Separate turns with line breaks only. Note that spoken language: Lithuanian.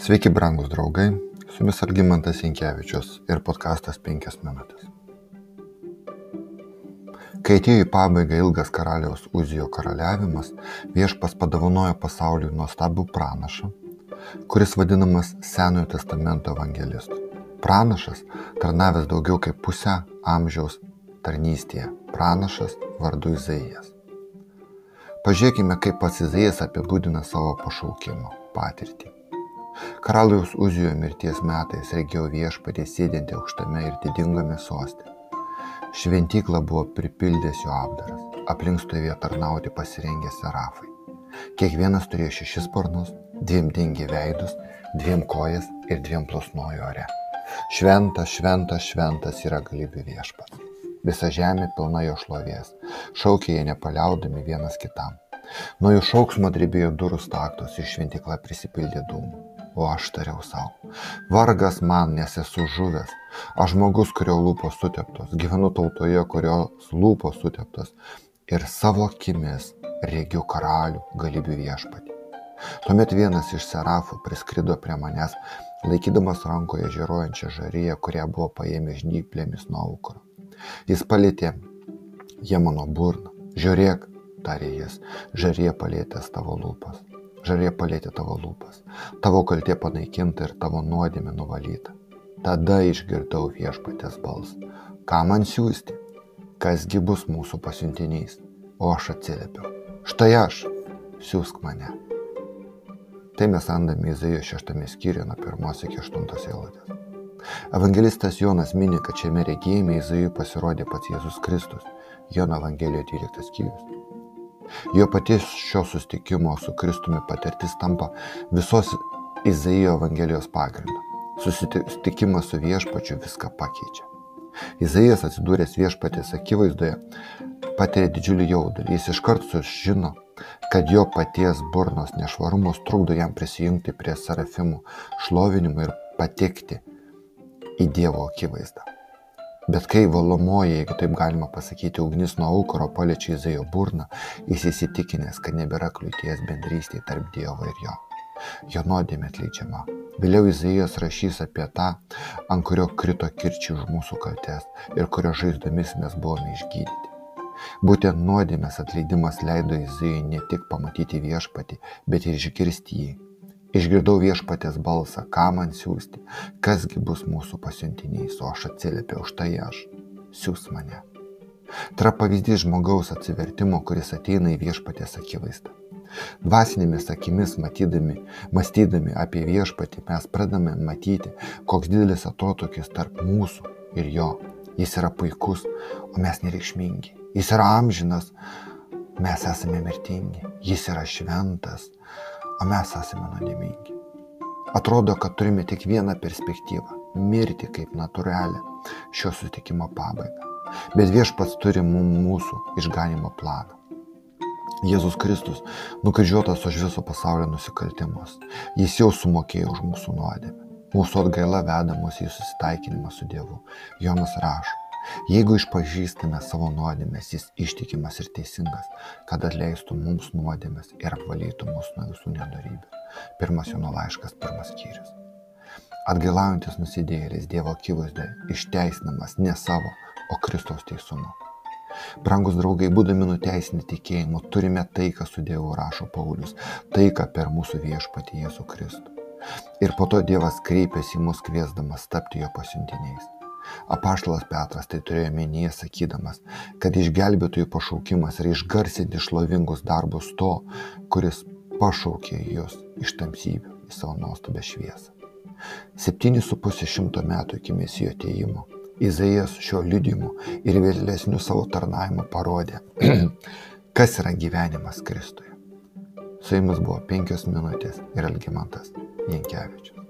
Sveiki, brangus draugai, su jumis Algymantas Inkevičius ir podkastas 5 minutės. Kai atėjo į pabaigą ilgas karaliaus Uzijo karaliavimas, viešpas padovanojo pasauliui nuostabų pranašą, kuris vadinamas Senojo testamento evangelistu. Pranašas, tarnavęs daugiau kaip pusę amžiaus tarnystėje, pranašas vardu Izaijas. Pažiūrėkime, kaip pats Izaijas apibūdina savo pašaukimo patirtį. Karaliaus Uzijo mirties metais regėjau viešpatį sėdinti aukštame ir didingame soste. Šventykla buvo pripildęs jo apdaras, aplink stovėjo tarnauti pasirengę serafai. Kiekvienas turėjo šešis sparnus, dviem dengė veidus, dviem kojas ir dviem plosnojo ore. Šventas, šventas, šventas yra galybių viešpats. Visa žemė pilna jo šlovės. Šaukė jie nepaliaudami vienas kitam. Nuo jų šauksmo drebėjo durų staktos ir šventikla prisipildė dūmų. O aš tariau savo. Vargas man, nes esu žuvęs. Aš žmogus, kurio lūpos suteptos. Gyvenu tautoje, kurios lūpos suteptos. Ir savo akimis regiu karalių galybių viešpatį. Tuomet vienas iš serafų priskrido prie manęs, laikydamas rankoje žiūrojančią žaryją, kurią buvo paėmę žnyplėmis nuo aukro. Jis palėtė jie mano burną. Žiūrėk, tarė jis, žaryje palėtęs tavo lūpas. Žarė palėtė tavo lūpas, tavo kaltė panaikinta ir tavo nuodėmė nuvalyta. Tada išgirdau viešpatės balsą. Ką man siūsti? Kasgi bus mūsų pasiuntinys? O aš atsiliepiau. Štai aš, siūsk mane. Tai mes randame Izaijo šeštame skyriuje nuo pirmos iki aštuntos eilutės. Evangelistas Jonas mini, kad šiame regėjime Izaijui pasirodė pats Jėzus Kristus, Jono Evangelijoje 12 skyrius. Jo paties šio sustikimo su Kristumi patirtis tampa visos Izaijo Evangelijos pagrindu. Susitikimas su viešpačiu viską pakeičia. Izaijas atsidūręs viešpatės akivaizdoje patiria didžiulį jaudulį. Jis iškart sužino, kad jo paties burnos nešvarumus trukdo jam prisijungti prie serafimų šlovinimo ir patekti į Dievo akivaizdą. Bet kai valomoji, jeigu taip galima pasakyti, ugnis nuo aukoro paliečia Izaijo burną, jis įsitikinęs, kad nebėra kliūties bendrystėje tarp Dievo ir jo. Jo nuodėmė atleidžiama. Vėliau Izaijas rašys apie tą, ant kurio krito kirčiai už mūsų kaltes ir kurio žaizdomis mes buvome išgydyti. Būtent nuodėmės atleidimas leido Izaijui ne tik pamatyti viešpatį, bet ir išgirsti jį Išgirdau viešpatės balsą, ką man siūsti, kasgi bus mūsų pasiuntiniais, o aš atsiliepiau už tai aš, siūs mane. Yra pavyzdys žmogaus atsivertimo, kuris ateina į viešpatės akivaizdą. Dvasinėmis akimis matydami, mąstydami apie viešpatį, mes pradame matyti, koks didelis atotokis tarp mūsų ir jo. Jis yra puikus, o mes nereikšmingi. Jis yra amžinas, mes esame mirtingi. Jis yra šventas, o mes esame nuodėmingi. Atrodo, kad turime tik vieną perspektyvą - mirti kaip natūralią šio sutikimo pabaigą. Bet viešpats turi mūsų išganimo planą. Jėzus Kristus nukryžiuotas už viso pasaulio nusikaltimus. Jis jau sumokėjo už mūsų nuodėmę. Mūsų atgaila veda mus į susitaikinimą su Dievu. Jonas rašo, Jeigu išpažįstame savo nuodėmės, jis ištikimas ir teisingas, kad atleistų mums nuodėmės ir apvalytų mus nuo visų nedarybių. Pirmas Jono laiškas, pirmas skyrius. Atgailaujantis nusidėjėlis Dievo akivaizdoje išteisinamas ne savo, o Kristaus teisumu. Brangus draugai, būdami nuteisinti tikėjimu, turime taiką su Dievu, rašo Paulius, taiką per mūsų viešpatį Jėzų Kristų. Ir po to Dievas kreipėsi į mus kviesdamas tapti jo pasiuntiniais. Apaštalas Petras tai turėjo menyje sakydamas, kad išgelbėtojų pašaukimas yra išgarsinti šlovingus darbus to, kuris pašaukė juos iš tamsybių į savo nuostabę šviesą. Septynis su pusė šimto metų iki mesijo ateimo Izaijas šio liudimu ir vėlesniu savo tarnavimu parodė, kas yra gyvenimas Kristuje. Su jumis buvo penkios minutės ir Algimantas Jankievičius.